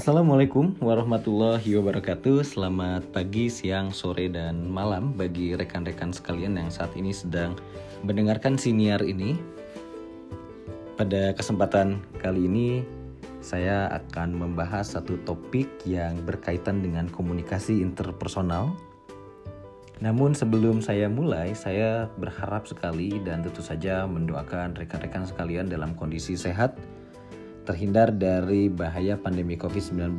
Assalamualaikum warahmatullahi wabarakatuh. Selamat pagi, siang, sore, dan malam bagi rekan-rekan sekalian yang saat ini sedang mendengarkan siniar ini. Pada kesempatan kali ini, saya akan membahas satu topik yang berkaitan dengan komunikasi interpersonal. Namun sebelum saya mulai, saya berharap sekali dan tentu saja mendoakan rekan-rekan sekalian dalam kondisi sehat, terhindar dari bahaya pandemi COVID-19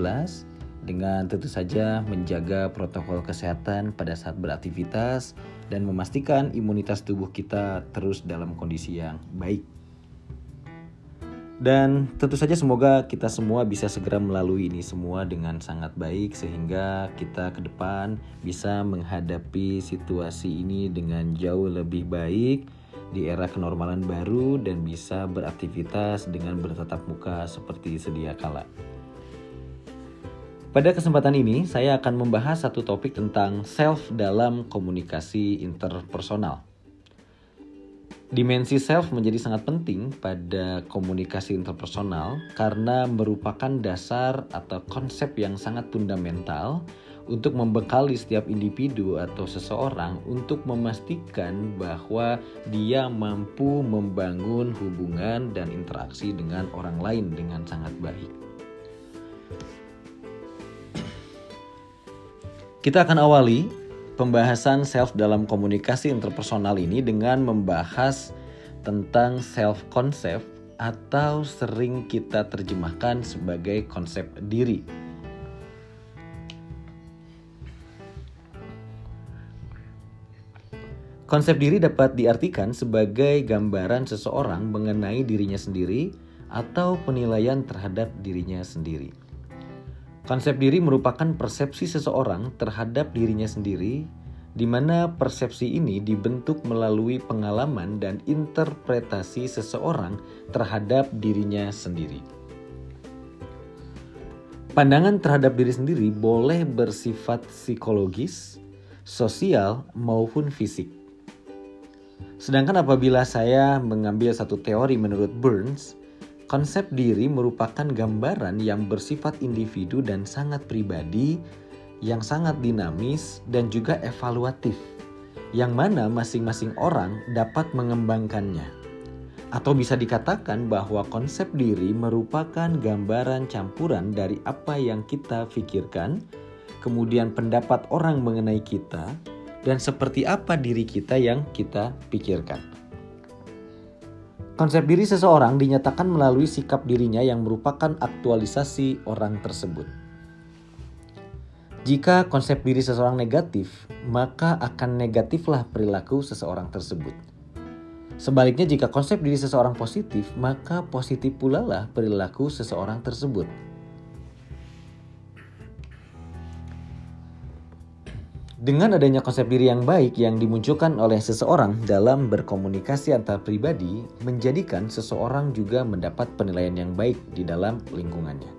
dengan tentu saja menjaga protokol kesehatan pada saat beraktivitas dan memastikan imunitas tubuh kita terus dalam kondisi yang baik. Dan tentu saja semoga kita semua bisa segera melalui ini semua dengan sangat baik sehingga kita ke depan bisa menghadapi situasi ini dengan jauh lebih baik di era kenormalan baru dan bisa beraktivitas dengan bertatap muka seperti sedia kala. Pada kesempatan ini, saya akan membahas satu topik tentang self dalam komunikasi interpersonal. Dimensi self menjadi sangat penting pada komunikasi interpersonal karena merupakan dasar atau konsep yang sangat fundamental untuk membekali setiap individu atau seseorang untuk memastikan bahwa dia mampu membangun hubungan dan interaksi dengan orang lain dengan sangat baik. Kita akan awali pembahasan self dalam komunikasi interpersonal ini dengan membahas tentang self concept atau sering kita terjemahkan sebagai konsep diri. Konsep diri dapat diartikan sebagai gambaran seseorang mengenai dirinya sendiri atau penilaian terhadap dirinya sendiri. Konsep diri merupakan persepsi seseorang terhadap dirinya sendiri, di mana persepsi ini dibentuk melalui pengalaman dan interpretasi seseorang terhadap dirinya sendiri. Pandangan terhadap diri sendiri boleh bersifat psikologis, sosial, maupun fisik. Sedangkan apabila saya mengambil satu teori menurut Burns, konsep diri merupakan gambaran yang bersifat individu dan sangat pribadi, yang sangat dinamis dan juga evaluatif, yang mana masing-masing orang dapat mengembangkannya. Atau bisa dikatakan bahwa konsep diri merupakan gambaran campuran dari apa yang kita pikirkan, kemudian pendapat orang mengenai kita, dan seperti apa diri kita yang kita pikirkan. Konsep diri seseorang dinyatakan melalui sikap dirinya yang merupakan aktualisasi orang tersebut. Jika konsep diri seseorang negatif, maka akan negatiflah perilaku seseorang tersebut. Sebaliknya, jika konsep diri seseorang positif, maka positif pula lah perilaku seseorang tersebut. Dengan adanya konsep diri yang baik yang dimunculkan oleh seseorang dalam berkomunikasi antar pribadi, menjadikan seseorang juga mendapat penilaian yang baik di dalam lingkungannya.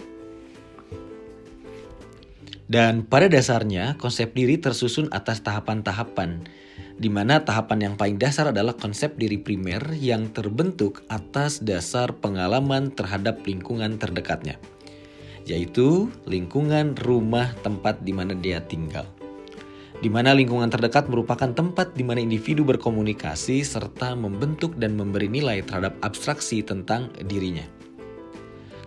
Dan pada dasarnya, konsep diri tersusun atas tahapan-tahapan, di mana tahapan yang paling dasar adalah konsep diri primer yang terbentuk atas dasar pengalaman terhadap lingkungan terdekatnya, yaitu lingkungan rumah tempat di mana dia tinggal di mana lingkungan terdekat merupakan tempat di mana individu berkomunikasi serta membentuk dan memberi nilai terhadap abstraksi tentang dirinya.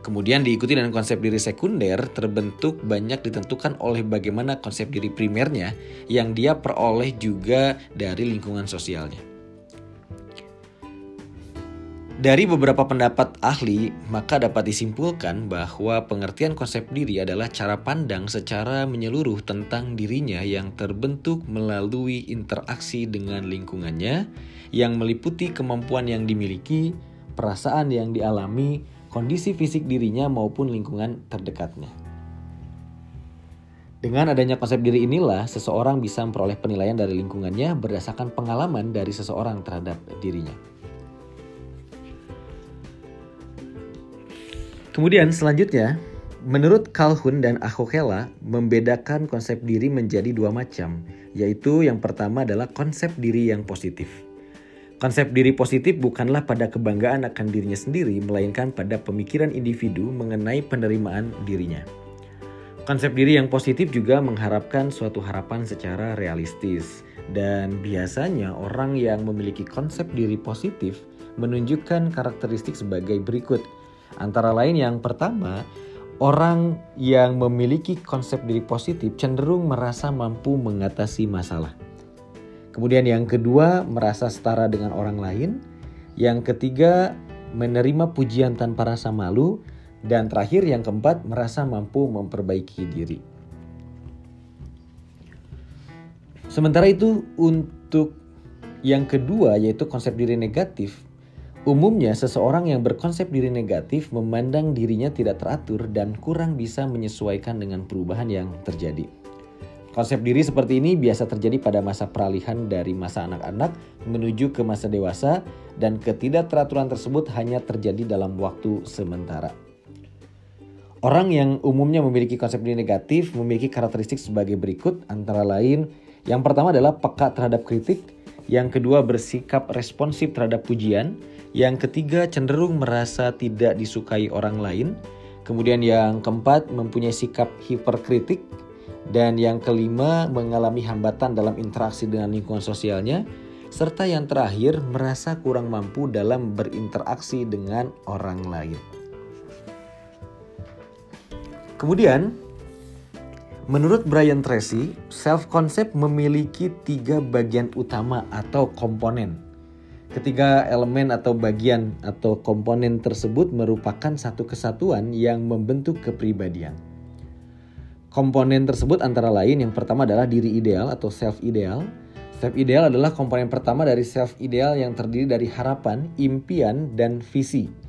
Kemudian diikuti dengan konsep diri sekunder terbentuk banyak ditentukan oleh bagaimana konsep diri primernya yang dia peroleh juga dari lingkungan sosialnya. Dari beberapa pendapat ahli, maka dapat disimpulkan bahwa pengertian konsep diri adalah cara pandang secara menyeluruh tentang dirinya yang terbentuk melalui interaksi dengan lingkungannya, yang meliputi kemampuan yang dimiliki, perasaan yang dialami, kondisi fisik dirinya, maupun lingkungan terdekatnya. Dengan adanya konsep diri inilah, seseorang bisa memperoleh penilaian dari lingkungannya berdasarkan pengalaman dari seseorang terhadap dirinya. Kemudian selanjutnya, menurut Calhoun dan Ahokela membedakan konsep diri menjadi dua macam, yaitu yang pertama adalah konsep diri yang positif. Konsep diri positif bukanlah pada kebanggaan akan dirinya sendiri, melainkan pada pemikiran individu mengenai penerimaan dirinya. Konsep diri yang positif juga mengharapkan suatu harapan secara realistis. Dan biasanya orang yang memiliki konsep diri positif menunjukkan karakteristik sebagai berikut. Antara lain yang pertama, orang yang memiliki konsep diri positif cenderung merasa mampu mengatasi masalah. Kemudian yang kedua, merasa setara dengan orang lain. Yang ketiga, menerima pujian tanpa rasa malu. Dan terakhir yang keempat, merasa mampu memperbaiki diri. Sementara itu untuk yang kedua yaitu konsep diri negatif. Umumnya seseorang yang berkonsep diri negatif memandang dirinya tidak teratur dan kurang bisa menyesuaikan dengan perubahan yang terjadi. Konsep diri seperti ini biasa terjadi pada masa peralihan dari masa anak-anak menuju ke masa dewasa dan ketidakteraturan tersebut hanya terjadi dalam waktu sementara. Orang yang umumnya memiliki konsep diri negatif memiliki karakteristik sebagai berikut antara lain yang pertama adalah peka terhadap kritik, yang kedua bersikap responsif terhadap pujian, yang ketiga cenderung merasa tidak disukai orang lain, kemudian yang keempat mempunyai sikap hiperkritik, dan yang kelima mengalami hambatan dalam interaksi dengan lingkungan sosialnya, serta yang terakhir merasa kurang mampu dalam berinteraksi dengan orang lain. Kemudian, menurut Brian Tracy, self-concept memiliki tiga bagian utama atau komponen. Ketiga elemen atau bagian atau komponen tersebut merupakan satu kesatuan yang membentuk kepribadian. Komponen tersebut antara lain yang pertama adalah diri ideal atau self ideal. Self ideal adalah komponen pertama dari self ideal yang terdiri dari harapan, impian, dan visi.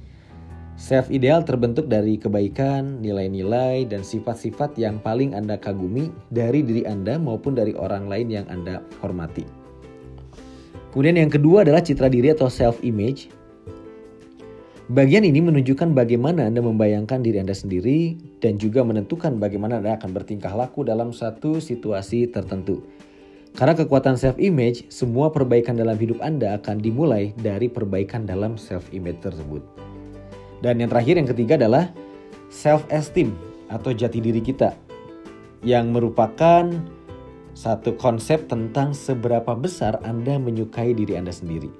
Self ideal terbentuk dari kebaikan, nilai-nilai, dan sifat-sifat yang paling Anda kagumi dari diri Anda maupun dari orang lain yang Anda hormati. Kemudian yang kedua adalah citra diri atau self image. Bagian ini menunjukkan bagaimana Anda membayangkan diri Anda sendiri dan juga menentukan bagaimana Anda akan bertingkah laku dalam satu situasi tertentu. Karena kekuatan self image, semua perbaikan dalam hidup Anda akan dimulai dari perbaikan dalam self image tersebut. Dan yang terakhir yang ketiga adalah self esteem atau jati diri kita yang merupakan satu konsep tentang seberapa besar Anda menyukai diri Anda sendiri.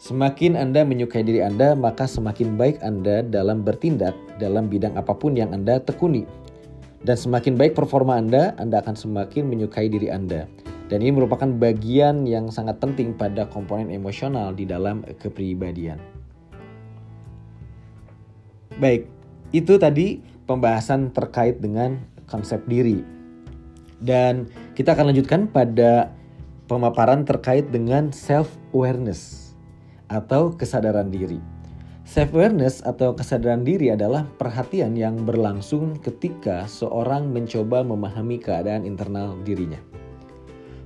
Semakin Anda menyukai diri Anda, maka semakin baik Anda dalam bertindak dalam bidang apa pun yang Anda tekuni. Dan semakin baik performa Anda, Anda akan semakin menyukai diri Anda. Dan ini merupakan bagian yang sangat penting pada komponen emosional di dalam kepribadian. Baik, itu tadi pembahasan terkait dengan konsep diri. Dan kita akan lanjutkan pada pemaparan terkait dengan self-awareness atau kesadaran diri. Self-awareness atau kesadaran diri adalah perhatian yang berlangsung ketika seorang mencoba memahami keadaan internal dirinya.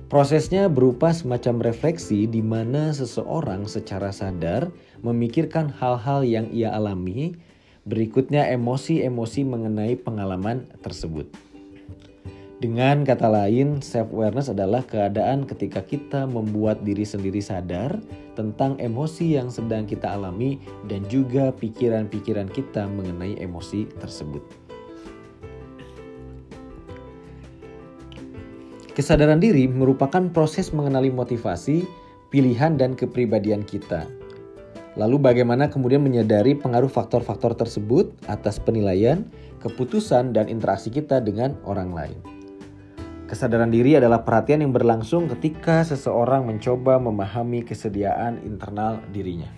Prosesnya berupa semacam refleksi di mana seseorang secara sadar memikirkan hal-hal yang ia alami Berikutnya emosi-emosi mengenai pengalaman tersebut. Dengan kata lain, self-awareness adalah keadaan ketika kita membuat diri sendiri sadar tentang emosi yang sedang kita alami dan juga pikiran-pikiran kita mengenai emosi tersebut. Kesadaran diri merupakan proses mengenali motivasi, pilihan, dan kepribadian kita Lalu bagaimana kemudian menyadari pengaruh faktor-faktor tersebut atas penilaian, keputusan, dan interaksi kita dengan orang lain. Kesadaran diri adalah perhatian yang berlangsung ketika seseorang mencoba memahami kesediaan internal dirinya.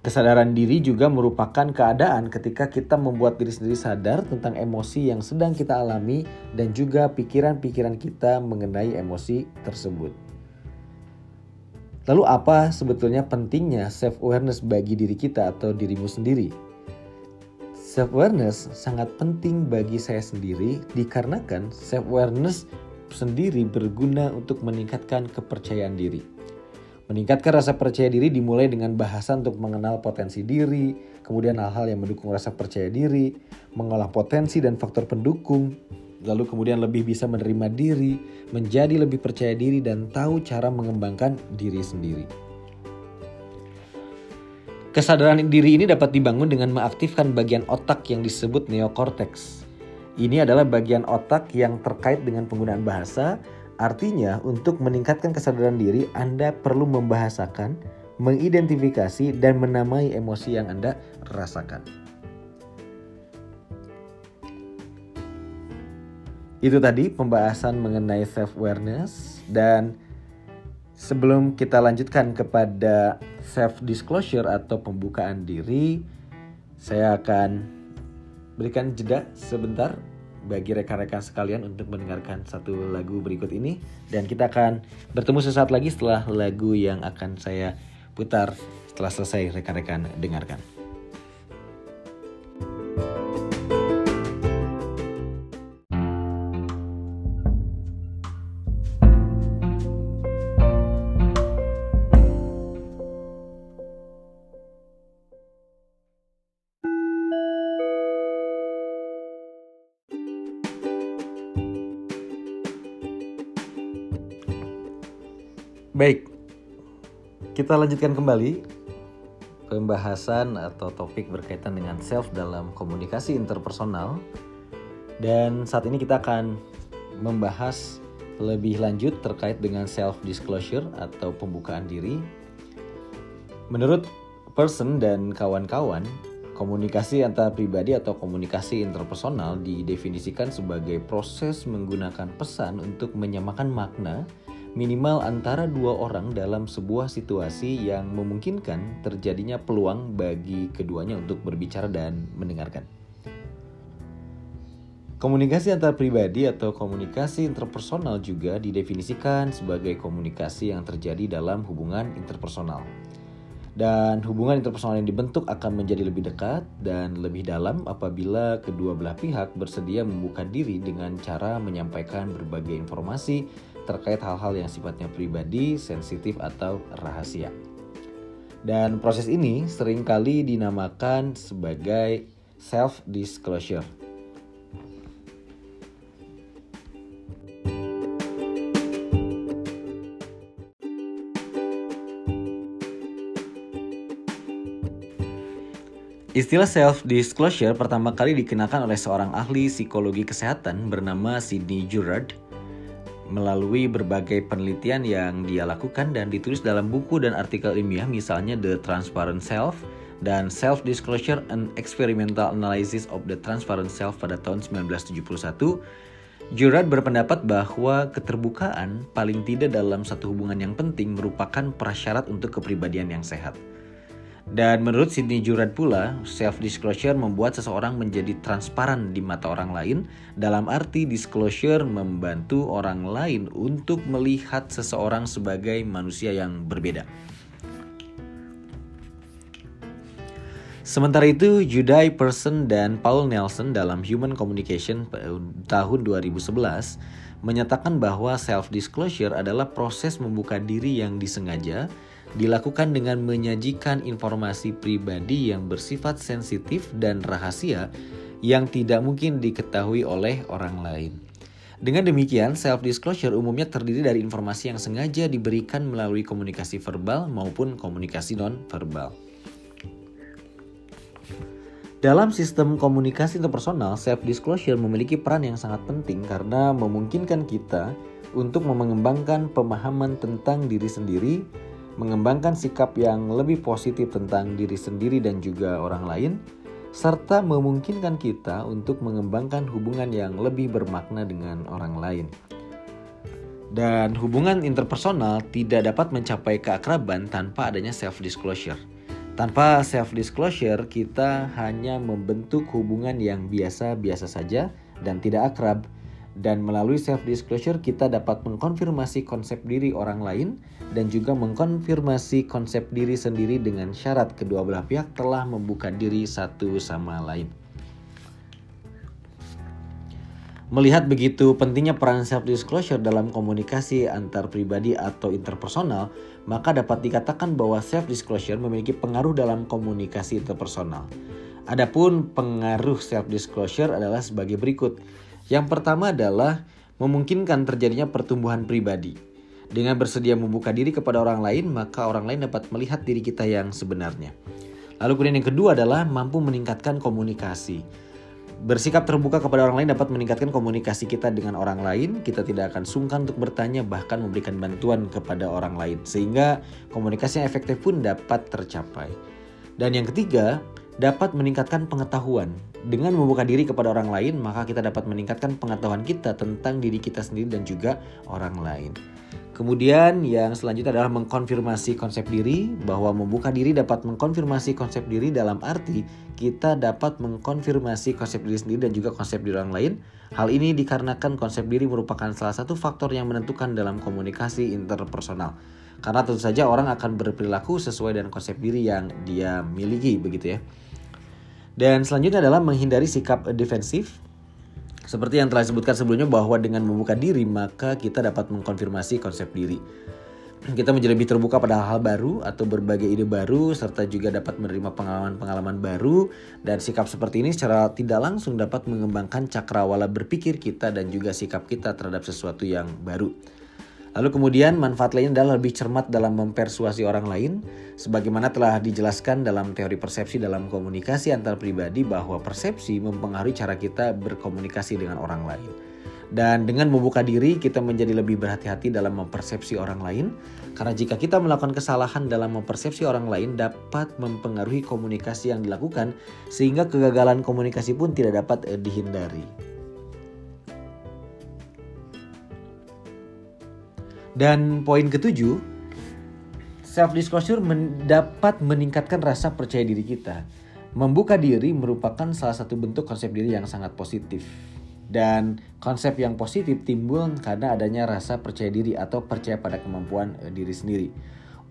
Kesadaran diri juga merupakan keadaan ketika kita membuat diri sendiri sadar tentang emosi yang sedang kita alami dan juga pikiran-pikiran kita mengenai emosi tersebut. Lalu apa sebetulnya pentingnya self awareness bagi diri kita atau dirimu sendiri? Self awareness sangat penting bagi saya sendiri dikarenakan self awareness sendiri berguna untuk meningkatkan kepercayaan diri. Meningkatkan rasa percaya diri dimulai dengan bahasa untuk mengenal potensi diri, kemudian hal-hal yang mendukung rasa percaya diri, mengolah potensi dan faktor pendukung, lalu kemudian lebih bisa menerima diri, menjadi lebih percaya diri dan tahu cara mengembangkan diri sendiri. Kesadaran diri ini dapat dibangun dengan mengaktifkan bagian otak yang disebut neokortex. Ini adalah bagian otak yang terkait dengan penggunaan bahasa. Artinya, untuk meningkatkan kesadaran diri, Anda perlu membahasakan, mengidentifikasi, dan menamai emosi yang Anda rasakan. Itu tadi pembahasan mengenai self awareness dan sebelum kita lanjutkan kepada self disclosure atau pembukaan diri, saya akan berikan jeda sebentar bagi rekan-rekan sekalian untuk mendengarkan satu lagu berikut ini dan kita akan bertemu sesaat lagi setelah lagu yang akan saya putar setelah selesai rekan-rekan dengarkan. Baik, kita lanjutkan kembali pembahasan atau topik berkaitan dengan self dalam komunikasi interpersonal. Dan saat ini kita akan membahas lebih lanjut terkait dengan self disclosure atau pembukaan diri. Menurut person dan kawan-kawan, komunikasi antar pribadi atau komunikasi interpersonal didefinisikan sebagai proses menggunakan pesan untuk menyamakan makna minimal antara dua orang dalam sebuah situasi yang memungkinkan terjadinya peluang bagi keduanya untuk berbicara dan mendengarkan. Komunikasi antar pribadi atau komunikasi interpersonal juga didefinisikan sebagai komunikasi yang terjadi dalam hubungan interpersonal. Dan hubungan interpersonal yang dibentuk akan menjadi lebih dekat dan lebih dalam apabila kedua belah pihak bersedia membuka diri dengan cara menyampaikan berbagai informasi terkait hal-hal yang sifatnya pribadi, sensitif, atau rahasia. Dan proses ini sering kali dinamakan sebagai self-disclosure. Istilah self-disclosure pertama kali dikenakan oleh seorang ahli psikologi kesehatan bernama Sidney Jurard melalui berbagai penelitian yang dia lakukan dan ditulis dalam buku dan artikel ilmiah misalnya The Transparent Self dan Self Disclosure and Experimental Analysis of the Transparent Self pada tahun 1971 Jurad berpendapat bahwa keterbukaan paling tidak dalam satu hubungan yang penting merupakan prasyarat untuk kepribadian yang sehat. Dan menurut Sidney Jurad pula, self-disclosure membuat seseorang menjadi transparan di mata orang lain dalam arti disclosure membantu orang lain untuk melihat seseorang sebagai manusia yang berbeda. Sementara itu, Judai Person dan Paul Nelson dalam Human Communication tahun 2011 menyatakan bahwa self-disclosure adalah proses membuka diri yang disengaja dilakukan dengan menyajikan informasi pribadi yang bersifat sensitif dan rahasia yang tidak mungkin diketahui oleh orang lain. Dengan demikian, self-disclosure umumnya terdiri dari informasi yang sengaja diberikan melalui komunikasi verbal maupun komunikasi non-verbal. Dalam sistem komunikasi interpersonal, self-disclosure memiliki peran yang sangat penting karena memungkinkan kita untuk mengembangkan pemahaman tentang diri sendiri, mengembangkan sikap yang lebih positif tentang diri sendiri dan juga orang lain, serta memungkinkan kita untuk mengembangkan hubungan yang lebih bermakna dengan orang lain. Dan hubungan interpersonal tidak dapat mencapai keakraban tanpa adanya self-disclosure. Tanpa self-disclosure, kita hanya membentuk hubungan yang biasa-biasa saja dan tidak akrab, dan melalui self disclosure kita dapat mengkonfirmasi konsep diri orang lain dan juga mengkonfirmasi konsep diri sendiri dengan syarat kedua belah pihak telah membuka diri satu sama lain. Melihat begitu pentingnya peran self disclosure dalam komunikasi antar pribadi atau interpersonal, maka dapat dikatakan bahwa self disclosure memiliki pengaruh dalam komunikasi interpersonal. Adapun pengaruh self disclosure adalah sebagai berikut. Yang pertama adalah memungkinkan terjadinya pertumbuhan pribadi. Dengan bersedia membuka diri kepada orang lain, maka orang lain dapat melihat diri kita yang sebenarnya. Lalu kemudian yang kedua adalah mampu meningkatkan komunikasi. Bersikap terbuka kepada orang lain dapat meningkatkan komunikasi kita dengan orang lain. Kita tidak akan sungkan untuk bertanya, bahkan memberikan bantuan kepada orang lain, sehingga komunikasi yang efektif pun dapat tercapai. Dan yang ketiga, dapat meningkatkan pengetahuan. Dengan membuka diri kepada orang lain, maka kita dapat meningkatkan pengetahuan kita tentang diri kita sendiri dan juga orang lain. Kemudian yang selanjutnya adalah mengkonfirmasi konsep diri bahwa membuka diri dapat mengkonfirmasi konsep diri dalam arti kita dapat mengkonfirmasi konsep diri sendiri dan juga konsep diri orang lain. Hal ini dikarenakan konsep diri merupakan salah satu faktor yang menentukan dalam komunikasi interpersonal. Karena tentu saja orang akan berperilaku sesuai dengan konsep diri yang dia miliki begitu ya. Dan selanjutnya adalah menghindari sikap defensif seperti yang telah disebutkan sebelumnya bahwa dengan membuka diri maka kita dapat mengkonfirmasi konsep diri. Kita menjadi lebih terbuka pada hal-hal baru atau berbagai ide baru serta juga dapat menerima pengalaman-pengalaman baru dan sikap seperti ini secara tidak langsung dapat mengembangkan cakrawala berpikir kita dan juga sikap kita terhadap sesuatu yang baru. Lalu kemudian manfaat lain adalah lebih cermat dalam mempersuasi orang lain, sebagaimana telah dijelaskan dalam teori persepsi dalam komunikasi antar pribadi bahwa persepsi mempengaruhi cara kita berkomunikasi dengan orang lain. Dan dengan membuka diri, kita menjadi lebih berhati-hati dalam mempersepsi orang lain, karena jika kita melakukan kesalahan dalam mempersepsi orang lain dapat mempengaruhi komunikasi yang dilakukan, sehingga kegagalan komunikasi pun tidak dapat eh, dihindari. Dan poin ketujuh, self disclosure men dapat meningkatkan rasa percaya diri kita. Membuka diri merupakan salah satu bentuk konsep diri yang sangat positif. Dan konsep yang positif timbul karena adanya rasa percaya diri atau percaya pada kemampuan eh, diri sendiri.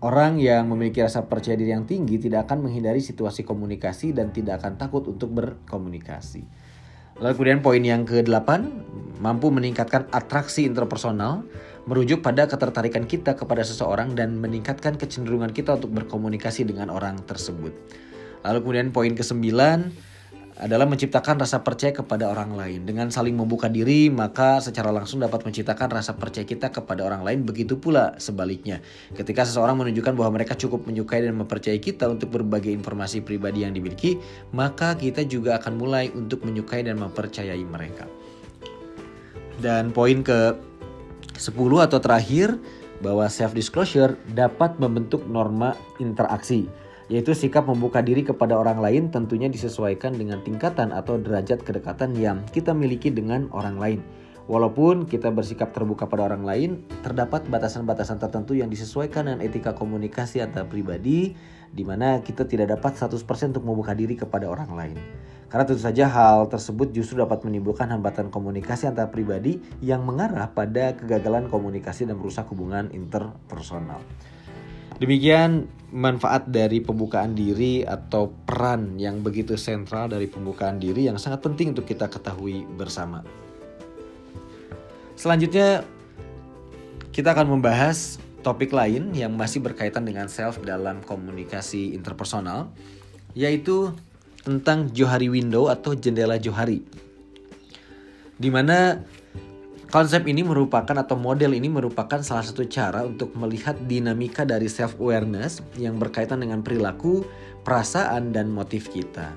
Orang yang memiliki rasa percaya diri yang tinggi tidak akan menghindari situasi komunikasi dan tidak akan takut untuk berkomunikasi. Lalu kemudian poin yang ke-8, mampu meningkatkan atraksi interpersonal merujuk pada ketertarikan kita kepada seseorang dan meningkatkan kecenderungan kita untuk berkomunikasi dengan orang tersebut. Lalu kemudian poin ke-9 adalah menciptakan rasa percaya kepada orang lain. Dengan saling membuka diri, maka secara langsung dapat menciptakan rasa percaya kita kepada orang lain. Begitu pula sebaliknya. Ketika seseorang menunjukkan bahwa mereka cukup menyukai dan mempercayai kita untuk berbagai informasi pribadi yang dimiliki, maka kita juga akan mulai untuk menyukai dan mempercayai mereka. Dan poin ke 10 atau terakhir bahwa self disclosure dapat membentuk norma interaksi yaitu sikap membuka diri kepada orang lain tentunya disesuaikan dengan tingkatan atau derajat kedekatan yang kita miliki dengan orang lain. Walaupun kita bersikap terbuka pada orang lain, terdapat batasan-batasan tertentu yang disesuaikan dengan etika komunikasi antar pribadi, di mana kita tidak dapat 100% untuk membuka diri kepada orang lain. Karena tentu saja hal tersebut justru dapat menimbulkan hambatan komunikasi antar pribadi yang mengarah pada kegagalan komunikasi dan merusak hubungan interpersonal. Demikian manfaat dari pembukaan diri atau peran yang begitu sentral dari pembukaan diri yang sangat penting untuk kita ketahui bersama. Selanjutnya kita akan membahas topik lain yang masih berkaitan dengan self dalam komunikasi interpersonal yaitu tentang Johari Window atau jendela Johari. Di mana konsep ini merupakan atau model ini merupakan salah satu cara untuk melihat dinamika dari self awareness yang berkaitan dengan perilaku, perasaan dan motif kita.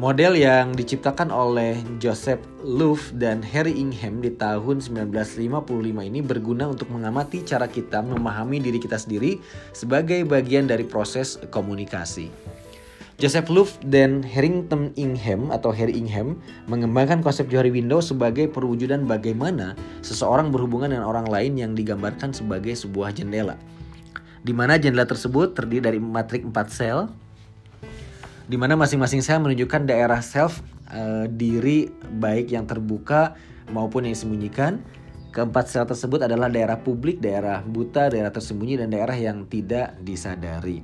Model yang diciptakan oleh Joseph Luff dan Harry Ingham di tahun 1955 ini berguna untuk mengamati cara kita memahami diri kita sendiri sebagai bagian dari proses komunikasi. Joseph Luff dan Harrington Ingham atau Harry Ingham mengembangkan konsep Johari Window sebagai perwujudan bagaimana seseorang berhubungan dengan orang lain yang digambarkan sebagai sebuah jendela. Di mana jendela tersebut terdiri dari matrik 4 sel di mana masing-masing sel menunjukkan daerah self uh, diri baik yang terbuka maupun yang disembunyikan. Keempat sel tersebut adalah daerah publik, daerah buta, daerah tersembunyi, dan daerah yang tidak disadari.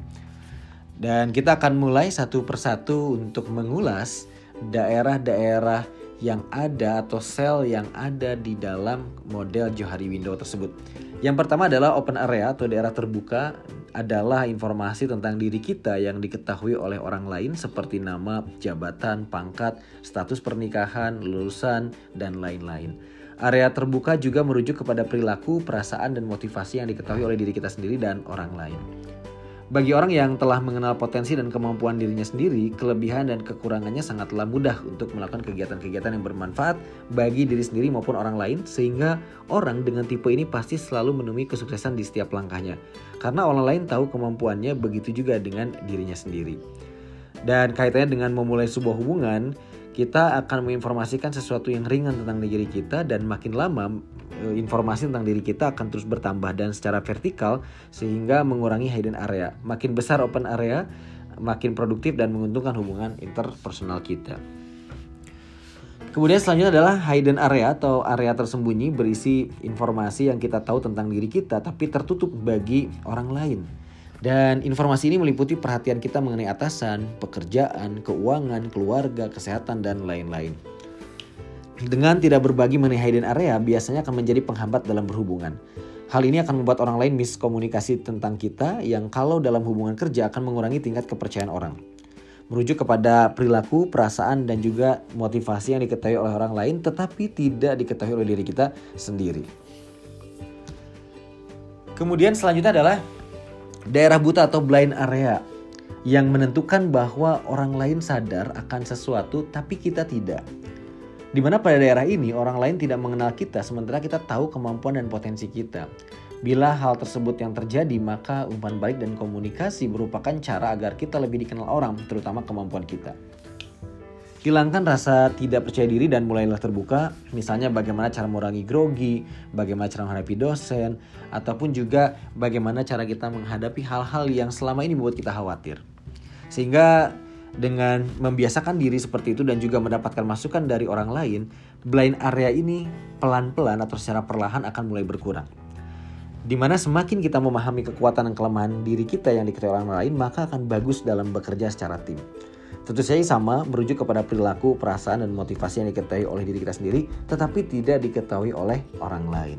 Dan kita akan mulai satu persatu untuk mengulas daerah-daerah yang ada atau sel yang ada di dalam model Johari Window tersebut. Yang pertama adalah open area atau daerah terbuka adalah informasi tentang diri kita yang diketahui oleh orang lain seperti nama, jabatan, pangkat, status pernikahan, lulusan, dan lain-lain. Area terbuka juga merujuk kepada perilaku, perasaan, dan motivasi yang diketahui oleh diri kita sendiri dan orang lain. Bagi orang yang telah mengenal potensi dan kemampuan dirinya sendiri, kelebihan dan kekurangannya sangatlah mudah untuk melakukan kegiatan-kegiatan yang bermanfaat bagi diri sendiri maupun orang lain, sehingga orang dengan tipe ini pasti selalu menemui kesuksesan di setiap langkahnya. Karena orang lain tahu kemampuannya, begitu juga dengan dirinya sendiri. Dan kaitannya dengan memulai sebuah hubungan, kita akan menginformasikan sesuatu yang ringan tentang diri kita dan makin lama informasi tentang diri kita akan terus bertambah dan secara vertikal sehingga mengurangi hidden area. Makin besar open area, makin produktif dan menguntungkan hubungan interpersonal kita. Kemudian selanjutnya adalah hidden area atau area tersembunyi berisi informasi yang kita tahu tentang diri kita tapi tertutup bagi orang lain. Dan informasi ini meliputi perhatian kita mengenai atasan, pekerjaan, keuangan, keluarga, kesehatan, dan lain-lain. Dengan tidak berbagi mengenai hidden area biasanya akan menjadi penghambat dalam berhubungan. Hal ini akan membuat orang lain miskomunikasi tentang kita yang kalau dalam hubungan kerja akan mengurangi tingkat kepercayaan orang. Merujuk kepada perilaku, perasaan, dan juga motivasi yang diketahui oleh orang lain tetapi tidak diketahui oleh diri kita sendiri. Kemudian selanjutnya adalah daerah buta atau blind area yang menentukan bahwa orang lain sadar akan sesuatu tapi kita tidak. Di mana pada daerah ini orang lain tidak mengenal kita sementara kita tahu kemampuan dan potensi kita. Bila hal tersebut yang terjadi, maka umpan balik dan komunikasi merupakan cara agar kita lebih dikenal orang, terutama kemampuan kita. Hilangkan rasa tidak percaya diri dan mulailah terbuka, misalnya bagaimana cara mengurangi grogi, bagaimana cara menghadapi dosen, ataupun juga bagaimana cara kita menghadapi hal-hal yang selama ini membuat kita khawatir. Sehingga dengan membiasakan diri seperti itu dan juga mendapatkan masukan dari orang lain, blind area ini pelan-pelan atau secara perlahan akan mulai berkurang. Di mana semakin kita memahami kekuatan dan kelemahan diri kita yang diketahui orang lain, maka akan bagus dalam bekerja secara tim. Tentu saja sama merujuk kepada perilaku, perasaan, dan motivasi yang diketahui oleh diri kita sendiri, tetapi tidak diketahui oleh orang lain.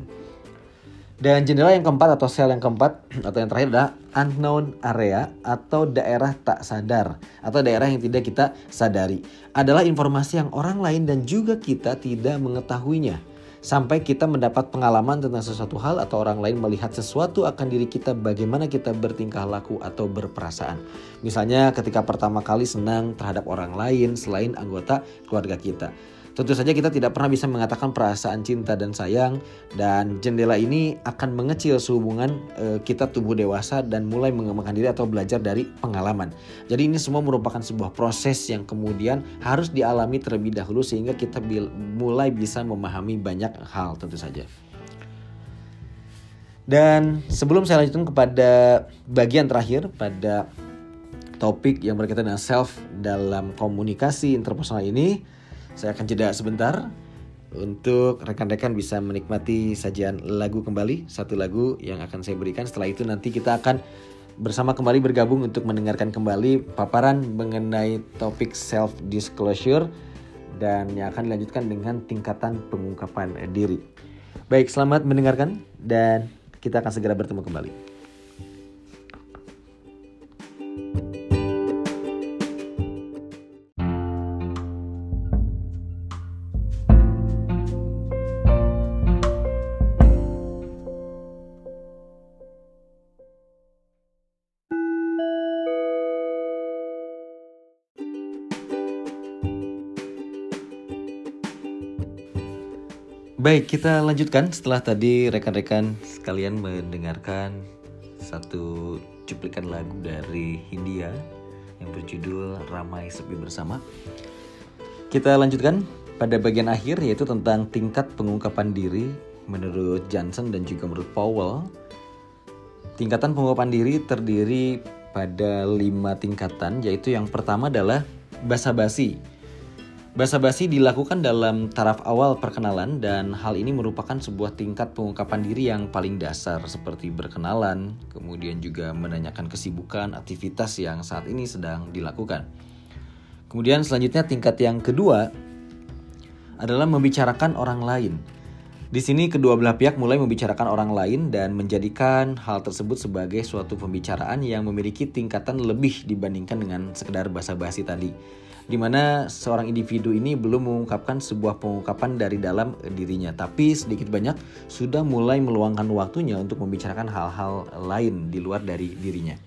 Dan jendela yang keempat atau sel yang keempat atau yang terakhir adalah unknown area atau daerah tak sadar atau daerah yang tidak kita sadari. Adalah informasi yang orang lain dan juga kita tidak mengetahuinya. Sampai kita mendapat pengalaman tentang sesuatu hal atau orang lain melihat sesuatu akan diri kita bagaimana kita bertingkah laku atau berperasaan. Misalnya ketika pertama kali senang terhadap orang lain selain anggota keluarga kita. Tentu saja kita tidak pernah bisa mengatakan perasaan cinta dan sayang dan jendela ini akan mengecil sehubungan e, kita tumbuh dewasa dan mulai mengembangkan diri atau belajar dari pengalaman. Jadi ini semua merupakan sebuah proses yang kemudian harus dialami terlebih dahulu sehingga kita mulai bisa memahami banyak hal tentu saja. Dan sebelum saya lanjutkan kepada bagian terakhir pada topik yang berkaitan dengan self dalam komunikasi interpersonal ini, saya akan jeda sebentar untuk rekan-rekan bisa menikmati sajian lagu kembali, satu lagu yang akan saya berikan. Setelah itu nanti kita akan bersama kembali bergabung untuk mendengarkan kembali paparan mengenai topik self disclosure dan yang akan dilanjutkan dengan tingkatan pengungkapan diri. Baik, selamat mendengarkan dan kita akan segera bertemu kembali. Baik, kita lanjutkan setelah tadi rekan-rekan sekalian mendengarkan satu cuplikan lagu dari Hindia yang berjudul Ramai Sepi Bersama. Kita lanjutkan pada bagian akhir yaitu tentang tingkat pengungkapan diri menurut Johnson dan juga menurut Powell. Tingkatan pengungkapan diri terdiri pada lima tingkatan yaitu yang pertama adalah basa-basi Basa-basi dilakukan dalam taraf awal perkenalan dan hal ini merupakan sebuah tingkat pengungkapan diri yang paling dasar seperti berkenalan, kemudian juga menanyakan kesibukan, aktivitas yang saat ini sedang dilakukan. Kemudian selanjutnya tingkat yang kedua adalah membicarakan orang lain. Di sini kedua belah pihak mulai membicarakan orang lain dan menjadikan hal tersebut sebagai suatu pembicaraan yang memiliki tingkatan lebih dibandingkan dengan sekedar basa-basi tadi di mana seorang individu ini belum mengungkapkan sebuah pengungkapan dari dalam dirinya, tapi sedikit banyak sudah mulai meluangkan waktunya untuk membicarakan hal-hal lain di luar dari dirinya.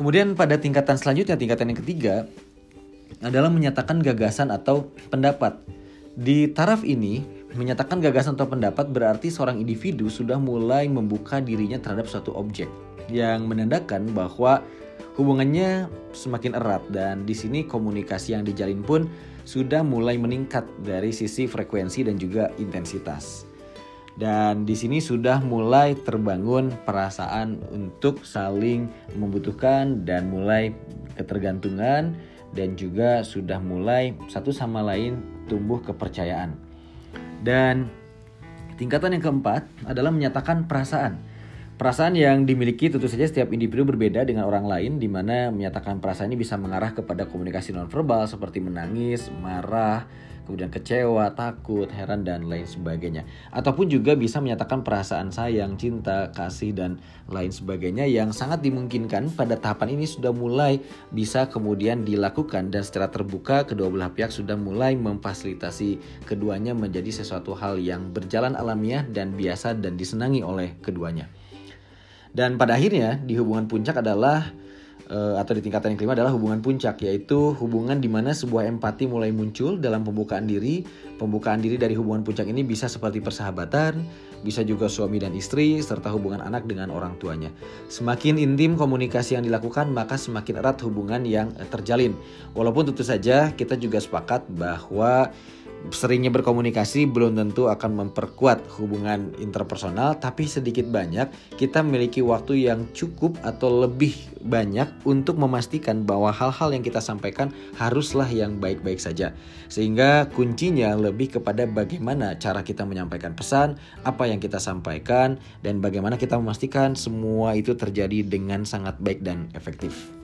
Kemudian pada tingkatan selanjutnya, tingkatan yang ketiga adalah menyatakan gagasan atau pendapat. Di taraf ini, menyatakan gagasan atau pendapat berarti seorang individu sudah mulai membuka dirinya terhadap suatu objek yang menandakan bahwa hubungannya semakin erat dan di sini komunikasi yang dijalin pun sudah mulai meningkat dari sisi frekuensi dan juga intensitas. Dan di sini sudah mulai terbangun perasaan untuk saling membutuhkan dan mulai ketergantungan dan juga sudah mulai satu sama lain tumbuh kepercayaan. Dan tingkatan yang keempat adalah menyatakan perasaan. Perasaan yang dimiliki tentu saja setiap individu berbeda dengan orang lain di mana menyatakan perasaan ini bisa mengarah kepada komunikasi nonverbal seperti menangis, marah, kemudian kecewa, takut, heran, dan lain sebagainya. Ataupun juga bisa menyatakan perasaan sayang, cinta, kasih, dan lain sebagainya yang sangat dimungkinkan pada tahapan ini sudah mulai bisa kemudian dilakukan dan secara terbuka kedua belah pihak sudah mulai memfasilitasi keduanya menjadi sesuatu hal yang berjalan alamiah dan biasa dan disenangi oleh keduanya. Dan pada akhirnya di hubungan puncak adalah uh, atau di tingkatan yang kelima adalah hubungan puncak yaitu hubungan di mana sebuah empati mulai muncul dalam pembukaan diri. Pembukaan diri dari hubungan puncak ini bisa seperti persahabatan, bisa juga suami dan istri serta hubungan anak dengan orang tuanya. Semakin intim komunikasi yang dilakukan, maka semakin erat hubungan yang terjalin. Walaupun tentu saja kita juga sepakat bahwa seringnya berkomunikasi belum tentu akan memperkuat hubungan interpersonal, tapi sedikit banyak kita memiliki waktu yang cukup atau lebih banyak untuk memastikan bahwa hal-hal yang kita sampaikan haruslah yang baik-baik saja. Sehingga kuncinya lebih kepada bagaimana cara kita menyampaikan pesan, apa yang kita sampaikan, dan bagaimana kita memastikan semua itu terjadi dengan sangat baik dan efektif.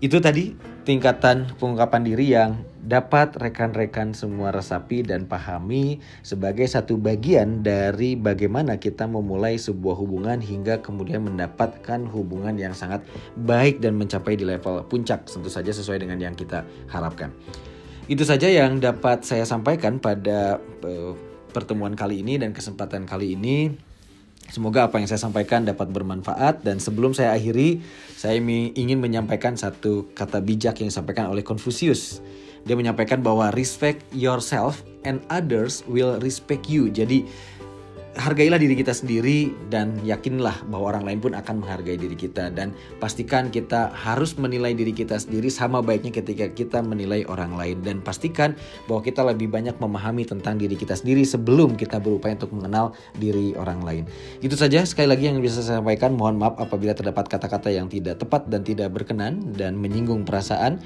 Itu tadi tingkatan pengungkapan diri yang dapat rekan-rekan semua resapi dan pahami sebagai satu bagian dari bagaimana kita memulai sebuah hubungan hingga kemudian mendapatkan hubungan yang sangat baik dan mencapai di level puncak tentu saja sesuai dengan yang kita harapkan. Itu saja yang dapat saya sampaikan pada uh, pertemuan kali ini dan kesempatan kali ini. Semoga apa yang saya sampaikan dapat bermanfaat dan sebelum saya akhiri, saya ingin menyampaikan satu kata bijak yang disampaikan oleh Confucius. Dia menyampaikan bahwa respect yourself and others will respect you. Jadi hargailah diri kita sendiri dan yakinlah bahwa orang lain pun akan menghargai diri kita dan pastikan kita harus menilai diri kita sendiri sama baiknya ketika kita menilai orang lain dan pastikan bahwa kita lebih banyak memahami tentang diri kita sendiri sebelum kita berupaya untuk mengenal diri orang lain. Itu saja sekali lagi yang bisa saya sampaikan. Mohon maaf apabila terdapat kata-kata yang tidak tepat dan tidak berkenan dan menyinggung perasaan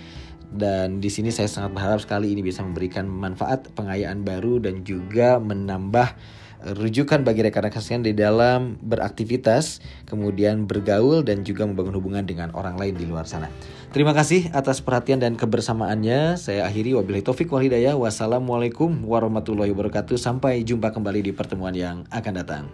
dan di sini saya sangat berharap sekali ini bisa memberikan manfaat pengayaan baru dan juga menambah rujukan bagi rekan-rekan sekalian di dalam beraktivitas, kemudian bergaul dan juga membangun hubungan dengan orang lain di luar sana. Terima kasih atas perhatian dan kebersamaannya. Saya akhiri wabillahi taufik wal hidayah. Wassalamualaikum warahmatullahi wabarakatuh. Sampai jumpa kembali di pertemuan yang akan datang.